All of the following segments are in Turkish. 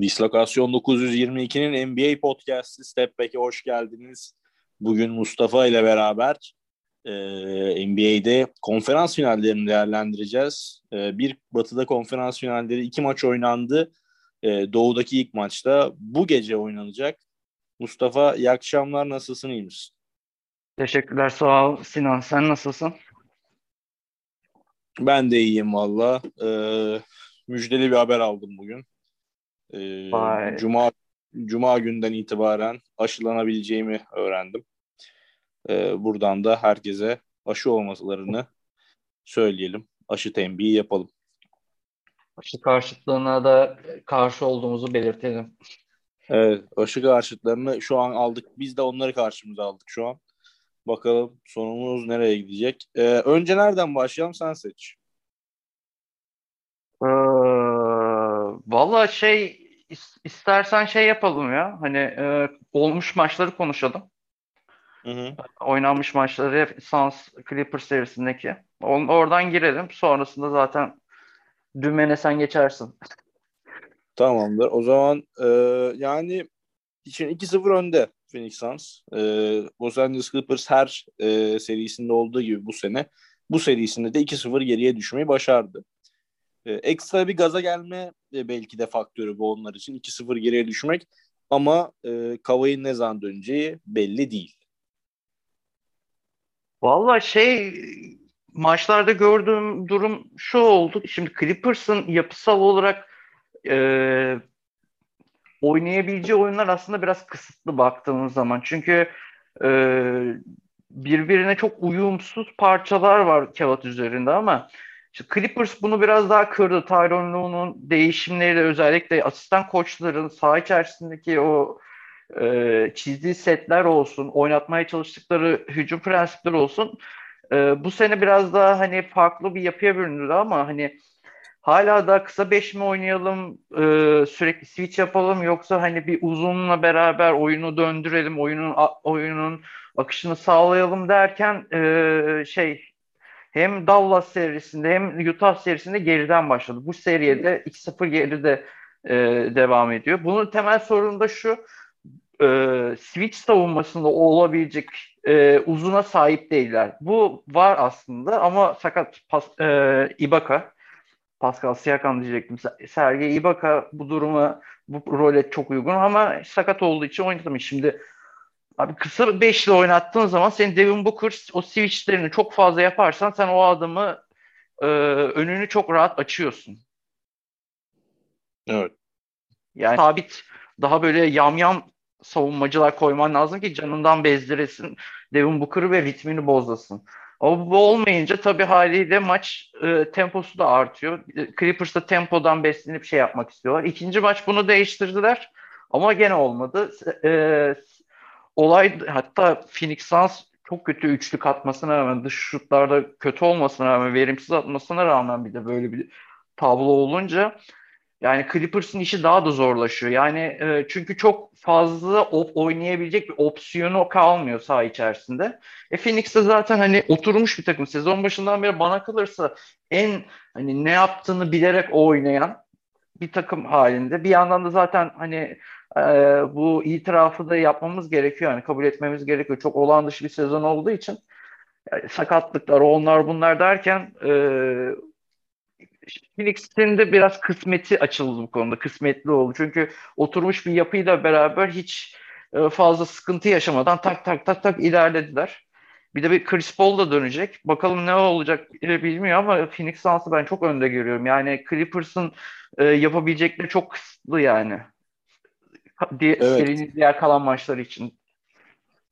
Dislokasyon 922'nin NBA Podcast'ı Step Back'e hoş geldiniz. Bugün Mustafa ile beraber e, NBA'de konferans finallerini değerlendireceğiz. E, bir batıda konferans finalleri iki maç oynandı. E, doğudaki ilk maçta bu gece oynanacak. Mustafa iyi akşamlar nasılsın iyi misin? Teşekkürler sağ ol Sinan sen nasılsın? Ben de iyiyim valla. E, müjdeli bir haber aldım bugün. Ee, Cuma Cuma günden itibaren aşılanabileceğimi öğrendim. Ee, buradan da herkese aşı olmalarını söyleyelim. Aşı tembihi yapalım. Aşı karşıtlığına da karşı olduğumuzu belirtelim. Evet, aşı karşıtlarını şu an aldık. Biz de onları karşımıza aldık şu an. Bakalım sonumuz nereye gidecek. Ee, önce nereden başlayalım sen seç. Ee, Valla şey istersen şey yapalım ya. Hani e, olmuş maçları konuşalım. Hı hı. Oynanmış maçları Suns Clippers serisindeki. oradan girelim. Sonrasında zaten dümene sen geçersin. Tamamdır. O zaman e, yani için 2-0 önde Phoenix Suns. E, Los Angeles Clippers her e, serisinde olduğu gibi bu sene bu serisinde de 2-0 geriye düşmeyi başardı. E, ekstra bir gaza gelme e, belki de faktörü bu onlar için. 2-0 geriye düşmek ama e, Kavay'ın ne zaman döneceği belli değil. Valla şey maçlarda gördüğüm durum şu oldu. Şimdi Clippers'ın yapısal olarak e, oynayabileceği oyunlar aslında biraz kısıtlı baktığımız zaman. Çünkü e, birbirine çok uyumsuz parçalar var kağıt üzerinde ama işte Clippers bunu biraz daha kırdı. Tyronn Lue'nun değişimleriyle özellikle asistan koçların saha içerisindeki o e, çizdiği setler olsun, oynatmaya çalıştıkları hücum prensipleri olsun. E, bu sene biraz daha hani farklı bir yapıya büründü ama hani hala da kısa beş mi oynayalım, e, sürekli switch yapalım yoksa hani bir uzunla beraber oyunu döndürelim, oyunun oyunun akışını sağlayalım derken e, şey hem Dallas serisinde hem Utah serisinde geriden başladı. Bu seriyede 2-0 geride e, devam ediyor. Bunun temel sorunu da şu e, switch savunmasında olabilecek e, uzuna sahip değiller. Bu var aslında ama sakat pas, e, Ibaka Pascal Siakam diyecektim. Sergey Ibaka bu duruma bu role çok uygun ama sakat olduğu için oynatamış. Şimdi Abi kısa beşli oynattığın zaman senin Devin Booker o switchlerini çok fazla yaparsan sen o adamı e, önünü çok rahat açıyorsun. Evet. Yani sabit daha böyle yamyam savunmacılar koyman lazım ki canından bezdiresin Devin Booker'ı ve ritmini bozlasın. Ama bu olmayınca tabii haliyle maç e, temposu da artıyor. Clippers da tempodan beslenip şey yapmak istiyorlar. İkinci maç bunu değiştirdiler ama gene olmadı. E, olay hatta Phoenix Suns çok kötü üçlük atmasına rağmen dış şutlarda kötü olmasına rağmen verimsiz atmasına rağmen bir de böyle bir tablo olunca yani Clippers'ın işi daha da zorlaşıyor. Yani e, çünkü çok fazla op oynayabilecek bir opsiyonu kalmıyor saha içerisinde. E Phoenix'te zaten hani oturmuş bir takım. Sezon başından beri bana kalırsa en hani ne yaptığını bilerek oynayan bir takım halinde. Bir yandan da zaten hani e, bu itirafı da yapmamız gerekiyor. Yani kabul etmemiz gerekiyor. Çok olağan dışı bir sezon olduğu için yani sakatlıklar, onlar bunlar derken e, Phoenix'in de biraz kısmeti açıldı bu konuda. Kısmetli oldu. Çünkü oturmuş bir yapıyla beraber hiç fazla sıkıntı yaşamadan tak tak tak tak ilerlediler. Bir de bir Chris Paul da dönecek. Bakalım ne olacak bilmiyor ama Phoenix Suns'ı ben çok önde görüyorum. Yani Clippers'ın e, yapabilecekleri çok kısıtlı yani. Di evet. Serinin diğer kalan maçları için.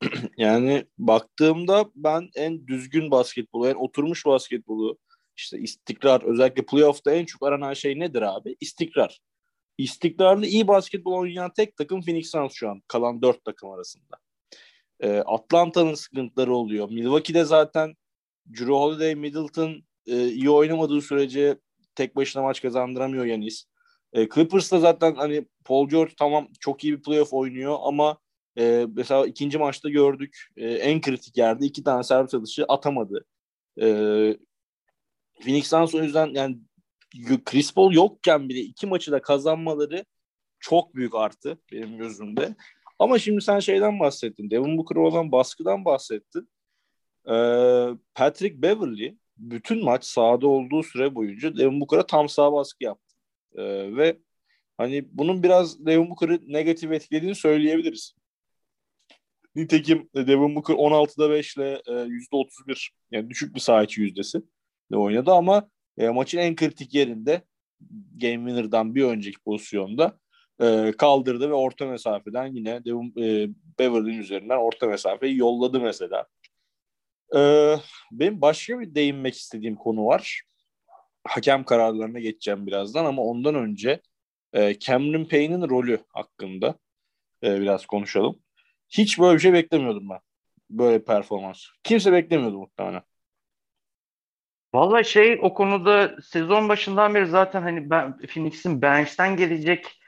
Yani baktığımda ben en düzgün basketbolu, en oturmuş basketbolu, işte istikrar, özellikle playoff'ta en çok aranan şey nedir abi? İstikrar. İstikrarlı iyi basketbol oynayan tek takım Phoenix Suns şu an kalan dört takım arasında. E, Atlanta'nın sıkıntıları oluyor. Milwaukee'de zaten Drew Holiday, Middleton e, iyi oynamadığı sürece tek başına maç kazandıramıyor Yanis. E, Clippers'ta zaten hani Paul George tamam çok iyi bir playoff oynuyor ama e, mesela ikinci maçta gördük e, en kritik yerde iki tane servis atışı atamadı. E, Phoenix Suns o yüzden yani Chris Paul yokken bile iki maçı da kazanmaları çok büyük artı benim gözümde. Ama şimdi sen şeyden bahsettin. Devin Booker'a olan baskıdan bahsettin. Ee, Patrick Beverly bütün maç sahada olduğu süre boyunca Devin Booker'a tam sağ baskı yaptı. Ee, ve hani bunun biraz Devin Booker'ı negatif etkilediğini söyleyebiliriz. Nitekim Devin Booker 16'da 5 ile e, %31 yani düşük bir saha içi yüzdesi de oynadı ama e, maçın en kritik yerinde Game Winner'dan bir önceki pozisyonda e, kaldırdı ve orta mesafeden yine Devin, e, Beverly'nin üzerinden orta mesafeyi yolladı mesela. E, benim başka bir değinmek istediğim konu var. Hakem kararlarına geçeceğim birazdan ama ondan önce e, Cameron Payne'in rolü hakkında e, biraz konuşalım. Hiç böyle bir şey beklemiyordum ben. Böyle bir performans. Kimse beklemiyordu muhtemelen. Vallahi şey o konuda sezon başından beri zaten hani ben Phoenix'in bench'ten gelecek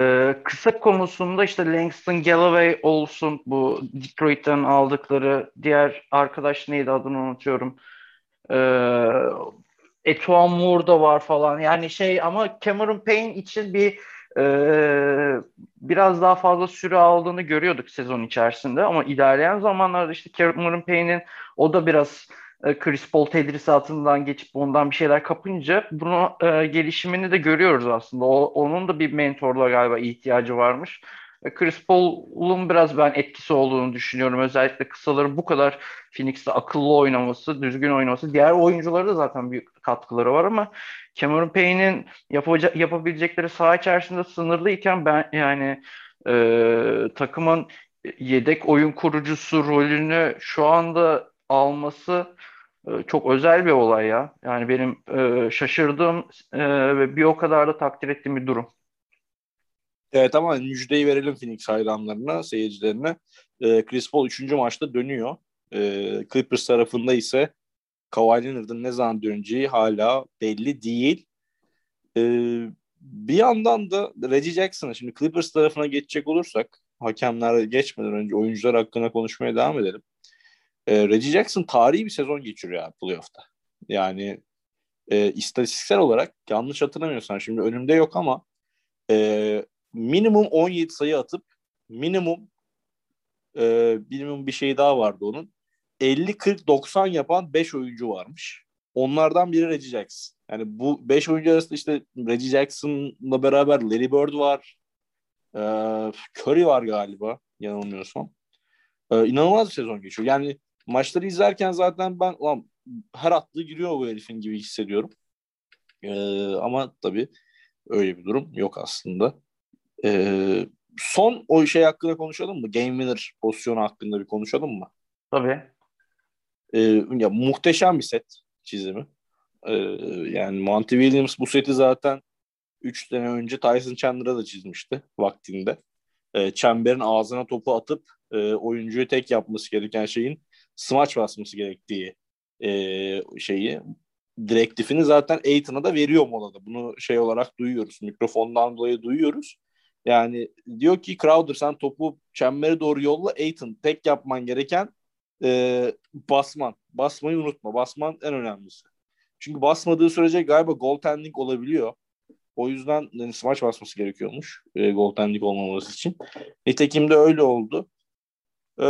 e, kısa konusunda işte Langston Galloway olsun bu Detroit'ten aldıkları diğer arkadaş neydi adını unutuyorum. E, Etuan Moore da var falan yani şey ama Cameron Payne için bir e, biraz daha fazla süre aldığını görüyorduk sezon içerisinde ama ilerleyen zamanlarda işte Cameron Payne'in o da biraz Chris Paul tedrisatından geçip ondan bir şeyler kapınca bunu e, gelişimini de görüyoruz aslında. O, onun da bir mentorluğa galiba ihtiyacı varmış. E, Chris Paul'un biraz ben etkisi olduğunu düşünüyorum. Özellikle kısaları bu kadar Phoenix'te akıllı oynaması, düzgün oynaması. Diğer oyuncuları da zaten büyük katkıları var ama Cameron Payne'in yapabilecekleri saha içerisinde sınırlıyken ben yani e, takımın yedek oyun kurucusu rolünü şu anda alması e, çok özel bir olay ya. Yani benim e, şaşırdığım e, ve bir o kadar da takdir ettiğim bir durum. Evet ama müjdeyi verelim Phoenix hayranlarına, seyircilerine. Chris Paul 3. maçta dönüyor. Clippers tarafında ise Kawhi Leonard'ın ne zaman döneceği hala belli değil. Bir yandan da Reggie Jackson'a şimdi Clippers tarafına geçecek olursak hakemler geçmeden önce oyuncular hakkında konuşmaya devam edelim. E, Reggie Jackson tarihi bir sezon geçiriyor abi playoff'ta. Yani e, istatistiksel olarak yanlış hatırlamıyorsan şimdi önümde yok ama e, minimum 17 sayı atıp minimum e, minimum bir şey daha vardı onun. 50-40-90 yapan 5 oyuncu varmış. Onlardan biri Reggie Jackson. Yani bu 5 oyuncu arasında işte Reggie Jackson'la beraber Larry Bird var. E, Curry var galiba yanılmıyorsam. E, inanılmaz bir sezon geçiyor. Yani maçları izlerken zaten ben ulan, her attığı giriyor bu herifin gibi hissediyorum. E, ama tabii öyle bir durum yok aslında. E, son o şey hakkında konuşalım mı? Game winner pozisyonu hakkında bir konuşalım mı? Tabii. E, ya muhteşem bir set çizimi. E, yani Monty Williams bu seti zaten 3 sene önce Tyson Chandler'a da çizmişti vaktinde. E, çemberin ağzına topu atıp e, oyuncuyu tek yapması gereken şeyin smaç basması gerektiği e, şeyi direktifini zaten Aiton'a da veriyor molada. Bunu şey olarak duyuyoruz. Mikrofondan dolayı duyuyoruz. Yani diyor ki Crowder sen topu çembere doğru yolla Aiton tek yapman gereken e, basman. Basmayı unutma. Basman en önemlisi. Çünkü basmadığı sürece galiba goaltending olabiliyor. O yüzden yani smaç basması gerekiyormuş e, goaltending olmaması için. Nitekim de öyle oldu. E,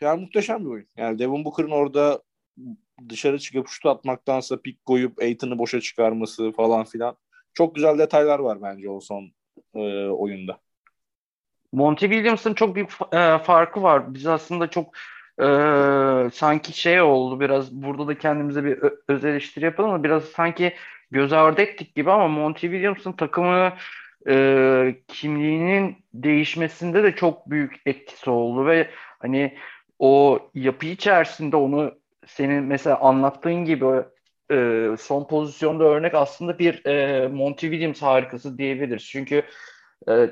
yani muhteşem bir oyun. Yani Devin Booker'ın orada dışarı çıkıp şut atmaktansa pik koyup Aiton'u boşa çıkarması falan filan. Çok güzel detaylar var bence o son e, oyunda. Monty Williams'ın çok büyük e, farkı var. Biz aslında çok e, sanki şey oldu biraz burada da kendimize bir öz eleştiri yapalım ama biraz sanki göz ardı ettik gibi ama Monty Williams'ın takımı e, kimliğinin değişmesinde de çok büyük etkisi oldu ve hani o yapı içerisinde onu senin mesela anlattığın gibi e, son pozisyonda örnek aslında bir e, Monty Williams harikası diyebiliriz. Çünkü e,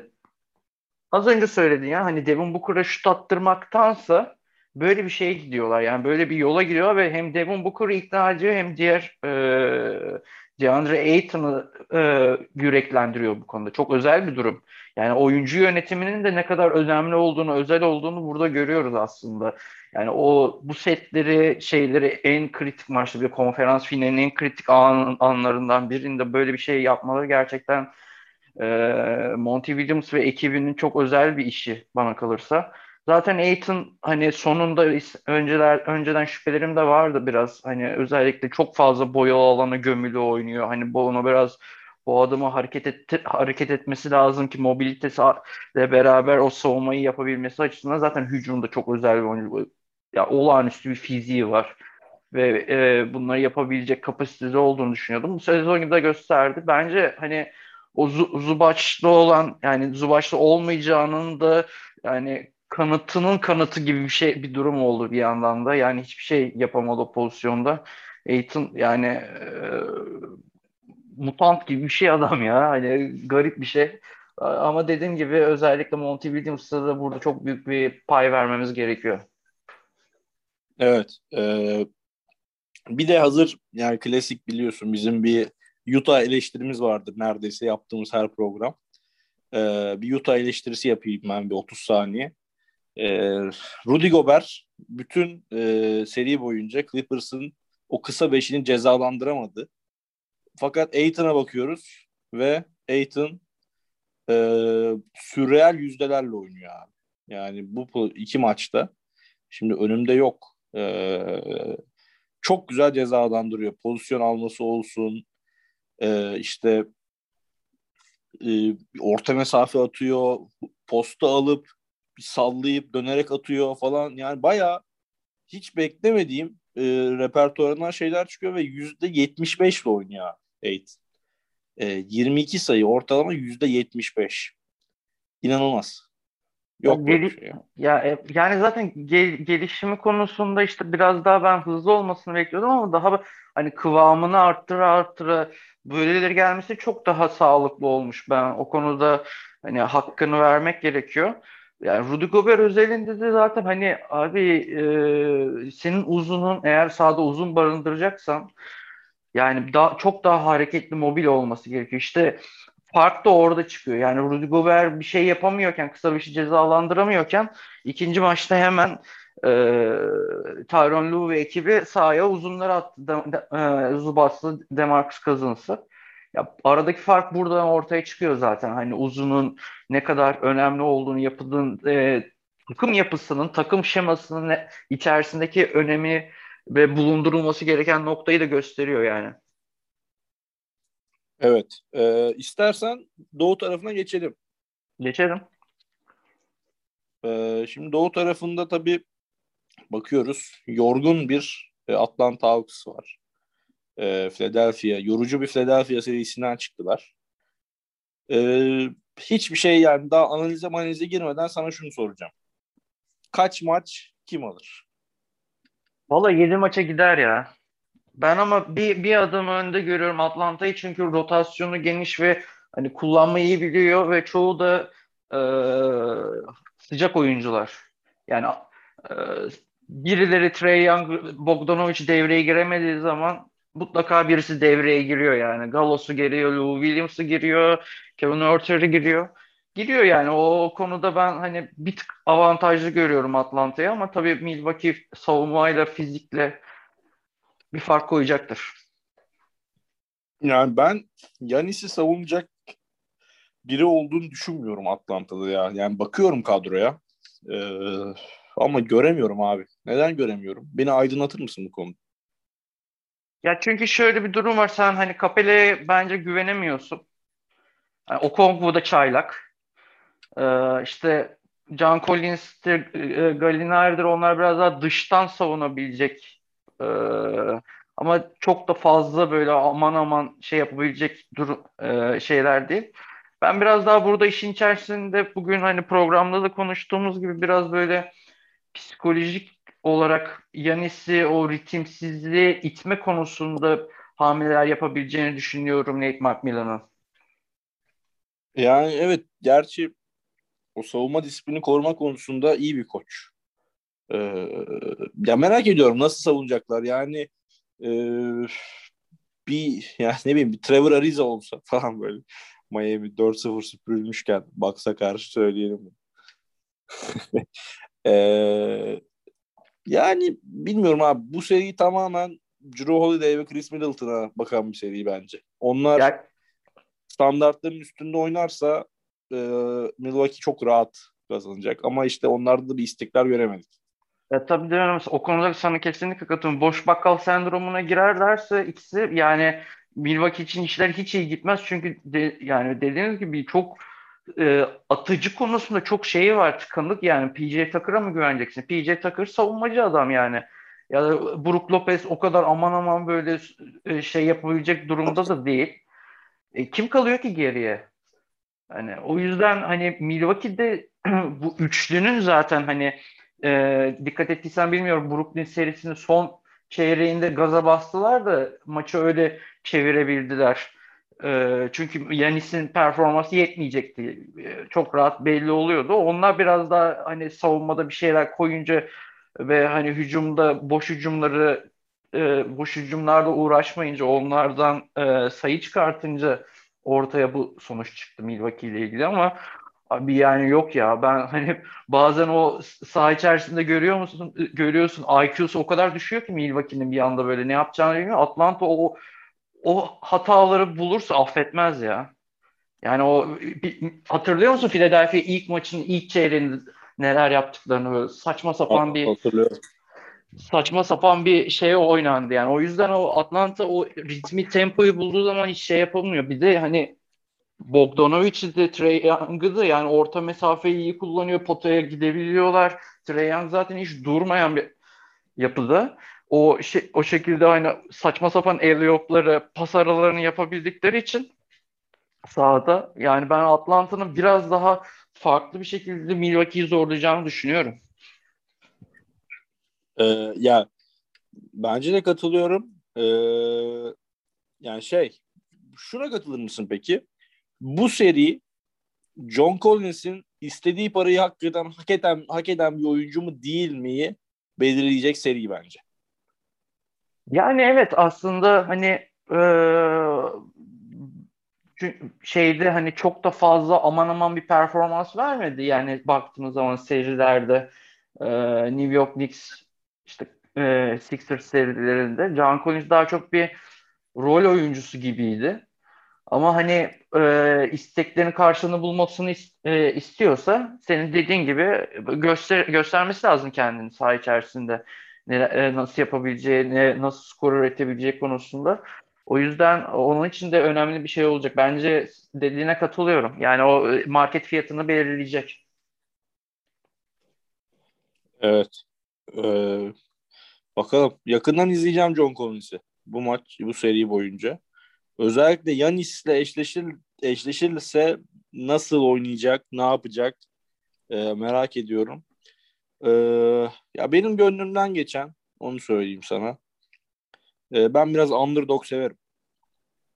az önce söyledin ya hani Devin Booker'a şut attırmaktansa böyle bir şeye gidiyorlar. Yani böyle bir yola gidiyor ve hem Devin Booker'ı ikna ediyor hem diğer e, DeAndre Ayton'ı e, yüreklendiriyor bu konuda. Çok özel bir durum. Yani oyuncu yönetiminin de ne kadar önemli olduğunu, özel olduğunu burada görüyoruz aslında. Yani o bu setleri, şeyleri en kritik maçta bir konferans finalinin en kritik an, anlarından birinde böyle bir şey yapmaları gerçekten e, Monty Williams ve ekibinin çok özel bir işi bana kalırsa. Zaten Aiton hani sonunda önceler önceden şüphelerim de vardı biraz. Hani özellikle çok fazla boyalı alana gömülü oynuyor. Hani bu onu biraz bu adamı hareket etti, hareket etmesi lazım ki mobilitesiyle beraber o savunmayı yapabilmesi açısından zaten hücumda çok özel bir oyuncu. Ya olağanüstü bir fiziği var ve e, bunları yapabilecek kapasitesi olduğunu düşünüyordum. Bu sezon da gösterdi. Bence hani o Zubaç'ta olan yani Zubaç'ta olmayacağının da yani kanıtının kanıtı gibi bir şey bir durum oldu bir yandan da. Yani hiçbir şey yapamadı pozisyonda. Aiton yani e, mutant gibi bir şey adam ya. Hani garip bir şey. Ama dediğim gibi özellikle Monty Williams'a da burada çok büyük bir pay vermemiz gerekiyor. Evet. E, bir de hazır yani klasik biliyorsun bizim bir Utah eleştirimiz vardır neredeyse yaptığımız her program. E, bir Utah eleştirisi yapayım ben bir 30 saniye. E, Rudy Gobert bütün e, seri boyunca Clippers'ın o kısa beşini cezalandıramadı. Fakat Aiton'a bakıyoruz ve Aiton e, sürreal yüzdelerle oynuyor abi. Yani bu iki maçta. Şimdi önümde yok. E, çok güzel cezalandırıyor. Pozisyon alması olsun. E, işte e, orta mesafe atıyor. Posta alıp sallayıp dönerek atıyor falan. Yani bayağı hiç beklemediğim e, repertuarından şeyler çıkıyor ve yüzde yetmiş beşle oynuyor Eight. E, 22 sayı ortalama yüzde yetmiş beş. İnanılmaz. Yok ya, gel- şey ya. ya e, yani zaten gel- gelişimi konusunda işte biraz daha ben hızlı olmasını bekliyordum ama daha hani kıvamını arttıra arttıra böyleleri gelmesi çok daha sağlıklı olmuş. Ben o konuda hani hakkını vermek gerekiyor. Yani Rudy Gobert özelinde de zaten hani abi e, senin uzunun eğer sahada uzun barındıracaksan yani daha çok daha hareketli mobil olması gerekiyor. İşte fark da orada çıkıyor. Yani Rudy Gobert bir şey yapamıyorken, kısa bir şey cezalandıramıyorken ikinci maçta hemen e, Tyron Lue ve ekibi sahaya uzunları attı. De, e, Zubas'lı Demarcus Cousins'ı. Ya aradaki fark buradan ortaya çıkıyor zaten. Hani uzunun ne kadar önemli olduğunu yapıldığın e, takım yapısının, takım şemasının içerisindeki önemi ve bulundurulması gereken noktayı da gösteriyor yani. Evet. E, istersen doğu tarafına geçelim. Geçelim. E, şimdi doğu tarafında tabii bakıyoruz. Yorgun bir e, Atlanta Hawks var e, Philadelphia. Yorucu bir Philadelphia serisinden çıktılar. E, hiçbir şey yani daha analize analize girmeden sana şunu soracağım. Kaç maç kim alır? Valla 7 maça gider ya. Ben ama bir, bir adım önde görüyorum Atlanta'yı çünkü rotasyonu geniş ve hani kullanmayı iyi biliyor ve çoğu da e, sıcak oyuncular. Yani e, birileri Trey Young, Bogdanovic devreye giremediği zaman mutlaka birisi devreye giriyor yani. Gallos'u giriyor, Lou Williams'ı giriyor, Kevin Örter'i giriyor. Giriyor yani o konuda ben hani bir tık avantajlı görüyorum Atlanta'yı ama tabii Milwaukee savunmayla, fizikle bir fark koyacaktır. Yani ben Yanis'i savunacak biri olduğunu düşünmüyorum Atlanta'da ya. Yani bakıyorum kadroya. Ee, ama göremiyorum abi. Neden göremiyorum? Beni aydınlatır mısın bu konuda? Ya çünkü şöyle bir durum var. Sen hani Capelle'ye bence güvenemiyorsun. Yani Okongwu da çaylak. Ee, işte John Collins'tir, e, Gallinari'dir onlar biraz daha dıştan savunabilecek ee, ama çok da fazla böyle aman aman şey yapabilecek durum e, şeyler değil. Ben biraz daha burada işin içerisinde bugün hani programda da konuştuğumuz gibi biraz böyle psikolojik olarak Yanis'i o ritimsizliğe itme konusunda hamleler yapabileceğini düşünüyorum Nate McMillan'ın. Yani evet gerçi o savunma disiplini koruma konusunda iyi bir koç. Ee, ya merak ediyorum nasıl savunacaklar yani e, bir yani ne bileyim bir Trevor Ariza olsa falan böyle Miami 4-0 süpürülmüşken baksa karşı söyleyelim. ee, yani bilmiyorum abi bu seri tamamen Drew Holiday ve Chris Middleton'a bakan bir seri bence. Onlar ya, standartların üstünde oynarsa e, Milwaukee çok rahat kazanacak. Ama işte onlarda da bir istikrar göremedik. Ya tabii de o konuda sana kesinlikle katılıyorum. Boş bakkal sendromuna girerlerse ikisi yani Milwaukee için işler hiç iyi gitmez. Çünkü de, yani dediğiniz gibi çok e, atıcı konusunda çok şeyi var tıkanık yani PJ Tucker'a mı güveneceksin? PJ Tucker savunmacı adam yani. Ya da Brook Lopez o kadar aman aman böyle e, şey yapabilecek durumda da değil. E, kim kalıyor ki geriye? Hani o yüzden hani Milwaukee'de bu üçlünün zaten hani e, dikkat ettiysen bilmiyorum Brooklyn serisinin son çeyreğinde gaza bastılar da maçı öyle çevirebildiler. E, çünkü Yanis'in performansı yetmeyecekti. E, çok rahat belli oluyordu. Onlar biraz daha hani savunmada bir şeyler koyunca ve hani hücumda boş hücumları e, boş hücumlarda uğraşmayınca onlardan e, sayı çıkartınca ortaya bu sonuç çıktı Milwaukee ile ilgili ama abi yani yok ya ben hani bazen o saha içerisinde görüyor musun görüyorsun IQ'su o kadar düşüyor ki Milwaukee'nin bir anda böyle ne yapacağını bilmiyor. Atlanta o o hataları bulursa affetmez ya. Yani o bir, hatırlıyor musun Philadelphia ilk maçın ilk çeyreğinde neler yaptıklarını böyle saçma sapan bir saçma sapan bir şey oynandı yani. O yüzden o Atlanta o ritmi tempoyu bulduğu zaman hiç şey yapamıyor. Bir de hani Bogdanovic'i de Trey Young'ı da yani orta mesafeyi iyi kullanıyor. Potaya gidebiliyorlar. Trey Young zaten hiç durmayan bir yapıda. O şey, o şekilde aynı saçma sapan alley pas aralarını yapabildikleri için sahada yani ben Atlanta'nın biraz daha farklı bir şekilde Milwaukee'yi zorlayacağını düşünüyorum. Ee, ya bence de katılıyorum. Ee, yani şey şuna katılır mısın peki? Bu seri John Collins'in istediği parayı hak eden, hak eden, hak eden bir oyuncu mu değil miyi belirleyecek seri bence. Yani evet aslında hani e, şeyde hani çok da fazla aman aman bir performans vermedi. Yani baktığımız zaman serilerde e, New York Knicks işte e, Sixers serilerinde John Collins daha çok bir rol oyuncusu gibiydi. Ama hani e, isteklerin karşılığını bulmasını is, e, istiyorsa senin dediğin gibi göster göstermesi lazım kendini saha içerisinde. Ne, e, nasıl yapabileceği, ne, nasıl skor üretebileceği konusunda. O yüzden onun için de önemli bir şey olacak. Bence dediğine katılıyorum. Yani o e, market fiyatını belirleyecek. Evet. Ee, bakalım. Yakından izleyeceğim John Collins'i. Bu maç, bu seri boyunca. Özellikle Yanis'le eşleşir, eşleşirse nasıl oynayacak, ne yapacak e, merak ediyorum. E, ya benim gönlümden geçen, onu söyleyeyim sana. E, ben biraz underdog severim.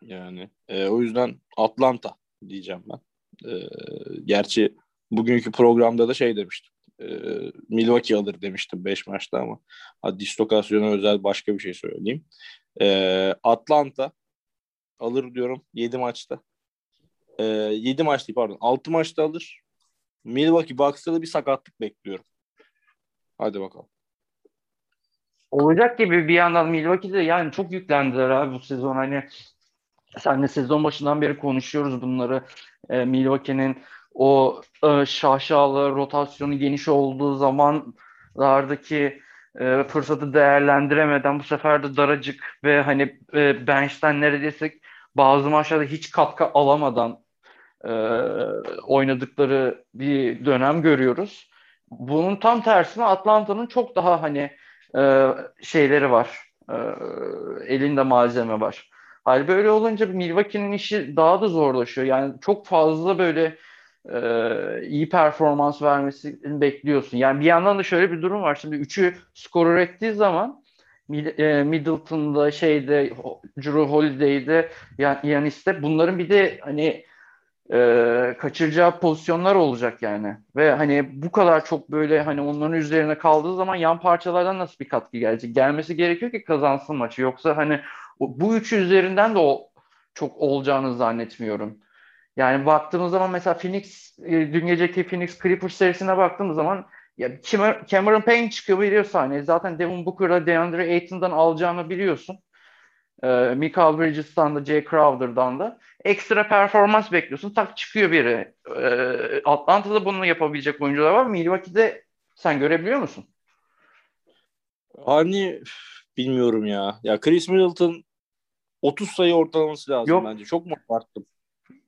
Yani e, o yüzden Atlanta diyeceğim ben. E, gerçi bugünkü programda da şey demiştim. E, Milwaukee alır demiştim 5 maçta ama hadi distokasyona özel başka bir şey söyleyeyim. E, Atlanta alır diyorum 7 maçta. E, 7 maç değil pardon 6 maçta alır. Milwaukee Bucks'ta da bir sakatlık bekliyorum. Hadi bakalım. Olacak gibi bir yandan Milwaukee'de yani çok yüklendiler abi bu sezon. Hani sen de sezon başından beri konuşuyoruz bunları. E, Milwaukee'nin o e, şaşalı rotasyonu geniş olduğu zamanlardaki e, fırsatı değerlendiremeden bu sefer de daracık ve hani e, bench'ten neredeyse bazı maçlarda hiç katkı alamadan e, oynadıkları bir dönem görüyoruz. Bunun tam tersine Atlanta'nın çok daha hani e, şeyleri var. E, elinde malzeme var. Hal böyle olunca Milwaukee'nin işi daha da zorlaşıyor. Yani çok fazla böyle e, iyi performans vermesini bekliyorsun. Yani bir yandan da şöyle bir durum var. Şimdi üçü skor ürettiği zaman e, Middleton'da şeyde Drew Holiday'de Yanis'te bunların bir de hani e, kaçıracağı pozisyonlar olacak yani. Ve hani bu kadar çok böyle hani onların üzerine kaldığı zaman yan parçalardan nasıl bir katkı gelecek? Gelmesi gerekiyor ki kazansın maçı. Yoksa hani bu üçü üzerinden de o çok olacağını zannetmiyorum. Yani baktığımız zaman mesela Phoenix, e, dün geceki Phoenix Clippers serisine baktığımız zaman ya Cameron Payne çıkıyor biliyor sahneye. Zaten Devin Booker'la DeAndre Ayton'dan alacağını biliyorsun. e, Michael Bridges'tan da Jay Crowder'dan da ekstra performans bekliyorsun. Tak çıkıyor biri. E, Atlanta'da bunu yapabilecek oyuncular var. Milwaukee'de sen görebiliyor musun? Hani bilmiyorum ya. Ya Chris Middleton 30 sayı ortalaması lazım yok. bence. Çok mu abarttım?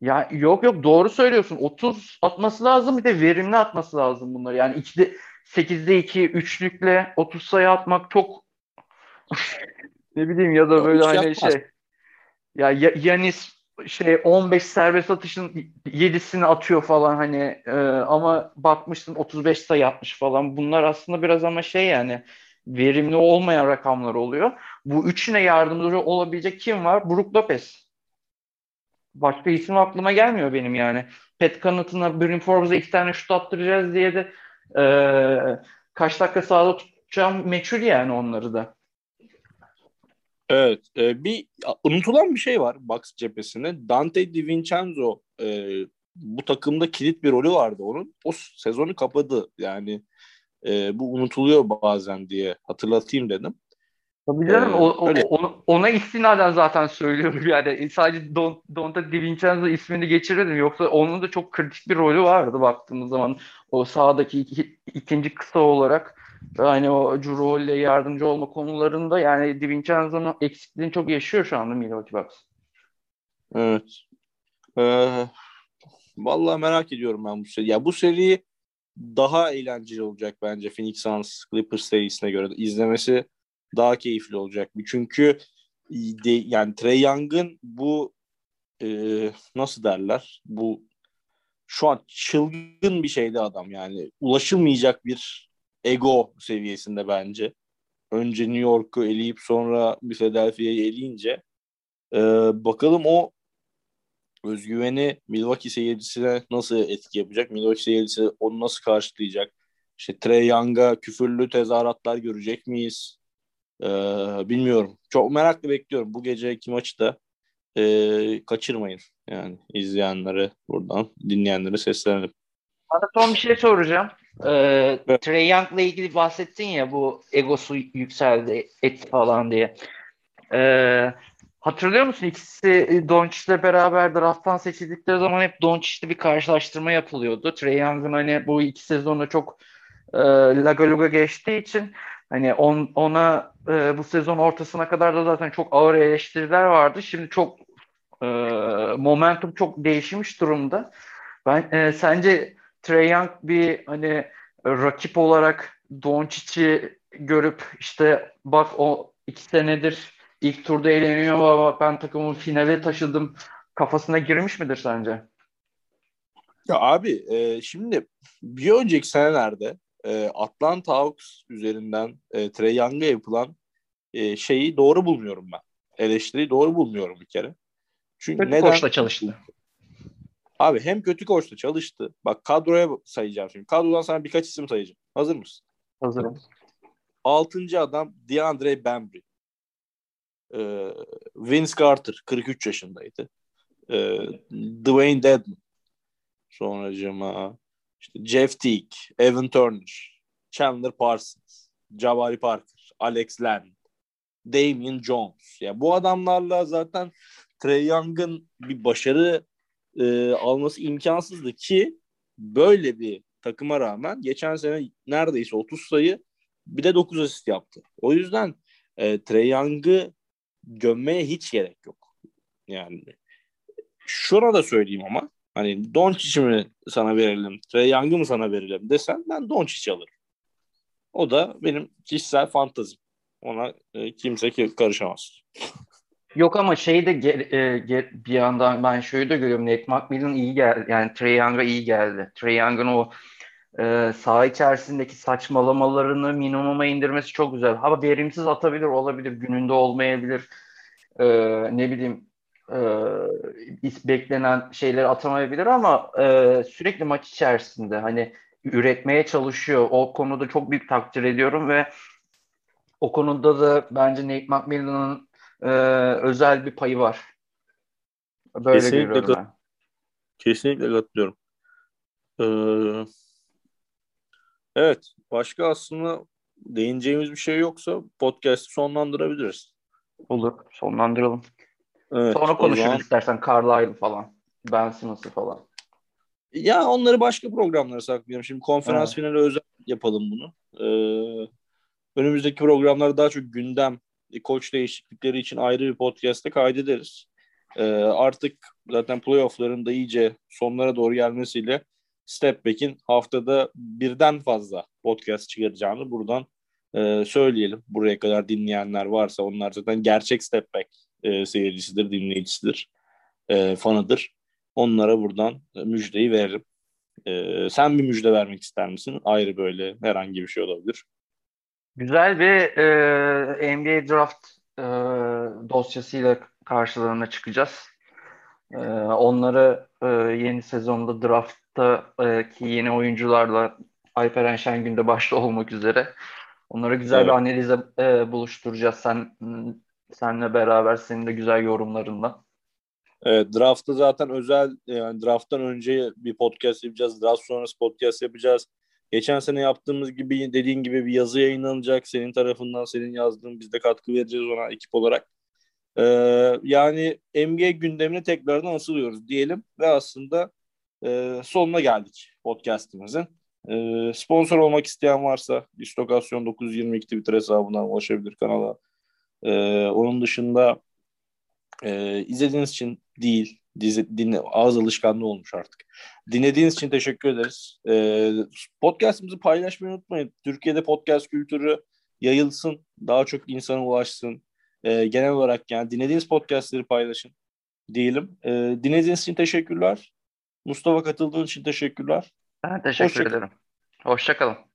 Ya yok yok doğru söylüyorsun. 30 atması lazım bir de verimli atması lazım bunları. Yani 2'de 8'de 2 üçlükle 30 sayı atmak çok ne bileyim ya da böyle hani yapmaz. şey ya Yanis şey 15 serbest atışın 7'sini atıyor falan hani e, ama bakmışsın 35 sayı atmış falan. Bunlar aslında biraz ama şey yani verimli olmayan rakamlar oluyor. Bu üçüne yardımcı olabilecek kim var? Brook Lopez. Başka isim aklıma gelmiyor benim yani. Pat Connaughton'a, Bryn Forbes'a iki tane şut attıracağız diye de e, kaç dakika sahada tutacağım meçhul yani onları da. Evet. E, bir unutulan bir şey var Bucks cephesinde. Dante DiVincenzo e, bu takımda kilit bir rolü vardı onun. O sezonu kapadı. Yani e, bu unutuluyor bazen diye hatırlatayım dedim. Tabii canım ee, o, o, ona, istinaden zaten söylüyorum yani sadece Don, Donta DiVincenzo ismini geçirmedim yoksa onun da çok kritik bir rolü vardı baktığımız zaman o sahadaki iki, ikinci kısa olarak yani o ile yardımcı olma konularında yani DiVincenzo'nun eksikliğini çok yaşıyor şu anda Milwaukee Bucks. Evet. Ee, vallahi merak ediyorum ben bu seri. Ya bu seri daha eğlenceli olacak bence Phoenix Suns Clippers serisine göre. izlemesi daha keyifli olacak. Çünkü de, yani Trey Young'ın bu e, nasıl derler? Bu şu an çılgın bir şeydi adam yani. Ulaşılmayacak bir ego seviyesinde bence. Önce New York'u eleyip sonra Philadelphia'yı eleyince e, bakalım o özgüveni Milwaukee seyircisine nasıl etki yapacak? Milwaukee seyircisi onu nasıl karşılayacak? İşte Trey Young'a küfürlü tezahüratlar görecek miyiz? Ee, bilmiyorum. Çok meraklı bekliyorum. Bu geceki maçı da e, kaçırmayın. Yani izleyenlere buradan dinleyenlere seslenelim. Sana son bir şey soracağım. Ee, evet. Trey Young'la ilgili bahsettin ya bu egosu yükseldi et falan diye. Ee, hatırlıyor musun ikisi Doncic'le beraber drafttan seçildikleri zaman hep Doncic'le bir karşılaştırma yapılıyordu. Trey Young'ın hani bu iki sezonda çok e, laga luga geçtiği için Hani on, ona e, bu sezon ortasına kadar da zaten çok ağır eleştiriler vardı. Şimdi çok e, momentum çok değişmiş durumda. Ben e, sence Trey Young bir hani rakip olarak Doncic'i görüp işte bak o iki senedir ilk turda eğleniyor ama ben takımı finale taşıdım kafasına girmiş midir sence? Ya abi e, şimdi bir önceki senelerde e, Atlanta Hawks üzerinden e, Trey Young'a yapılan e, şeyi doğru bulmuyorum ben. Eleştiriyi doğru bulmuyorum bir kere. Çünkü kötü neden? koçla çalıştı. Abi hem kötü koçla çalıştı. Bak kadroya sayacağım şimdi. Kadrodan sana birkaç isim sayacağım. Hazır mısın? Hazırım. Altıncı adam DeAndre Bembry. Ee, Vince Carter 43 yaşındaydı. Ee, Dwayne Dedman. Sonracıma işte Jeff Teague, Evan Turner, Chandler Parsons, Jabari Parker, Alex Len, Damian Jones. Ya yani bu adamlarla zaten Trey Young'ın bir başarı e, alması imkansızdı ki böyle bir takıma rağmen geçen sene neredeyse 30 sayı bir de 9 asist yaptı. O yüzden e, Trey Young'ı gömmeye hiç gerek yok. Yani şuna da söyleyeyim ama Hani Doncic'i mi sana verelim, Trey Young'ı mı sana verelim desen ben Doncic alırım. O da benim kişisel fantazim. Ona e, kimse karışamaz. Yok ama şey de ge- e, ge- bir yandan ben şöyle de görüyorum. Nate McMillan iyi geldi. Yani Trey Young'a iyi geldi. Trey Young'ın o e, saha içerisindeki saçmalamalarını minimuma indirmesi çok güzel. Ama verimsiz atabilir olabilir. Gününde olmayabilir. E, ne bileyim e, beklenen şeyleri atamayabilir ama e, sürekli maç içerisinde hani üretmeye çalışıyor. O konuda çok büyük takdir ediyorum ve o konuda da bence Nate McMillan'ın e, özel bir payı var. Böyle Kesinlikle görüyorum ben. Kesinlikle katılıyorum. Ee, evet. Başka aslında değineceğimiz bir şey yoksa podcast'ı sonlandırabiliriz. Olur. Sonlandıralım. Evet, Sonra konuşuruz zaman... istersen Carlisle falan. Ben Simmons'ı falan. Ya onları başka programlara saklıyorum. Şimdi konferans evet. finali özel yapalım bunu. Ee, önümüzdeki programlarda daha çok gündem, koç değişiklikleri için ayrı bir podcast'te kaydederiz. Ee, artık zaten playoff'ların da iyice sonlara doğru gelmesiyle Step Back'in haftada birden fazla podcast çıkaracağını buradan e, söyleyelim. Buraya kadar dinleyenler varsa onlar zaten gerçek Step Back e, seyircisidir, dinleyicisidir, e, fanıdır. Onlara buradan müjdeyi veririm. E, sen bir müjde vermek ister misin? Ayrı böyle herhangi bir şey olabilir. Güzel bir e, NBA draft e, dosyasıyla karşılarına çıkacağız. E, onları e, yeni sezonda draftta e, ki yeni oyuncularla Alperen Şengün'de başta olmak üzere onları güzel evet. bir analize e, buluşturacağız. Sen senle beraber senin de güzel yorumlarınla. Evet, draft'ta zaten özel yani draft'tan önce bir podcast yapacağız. Draft sonrası podcast yapacağız. Geçen sene yaptığımız gibi dediğin gibi bir yazı yayınlanacak. Senin tarafından senin yazdığın biz de katkı vereceğiz ona ekip olarak. Ee, yani NBA gündemine tekrardan asılıyoruz diyelim ve aslında e, sonuna geldik podcast'imizin. E, sponsor olmak isteyen varsa Distokasyon 922 Twitter hesabından ulaşabilir kanala. E, onun dışında e, izlediğiniz için değil, dizi, dinle, ağız alışkanlığı olmuş artık. Dinlediğiniz için teşekkür ederiz. E, podcastimizi paylaşmayı unutmayın. Türkiye'de podcast kültürü yayılsın, daha çok insana ulaşsın. E, genel olarak yani dinlediğiniz podcastleri paylaşın diyelim. E, dinlediğiniz için teşekkürler. Mustafa katıldığın için teşekkürler. Ben teşekkür Hoşça ederim. Hoşçakalın.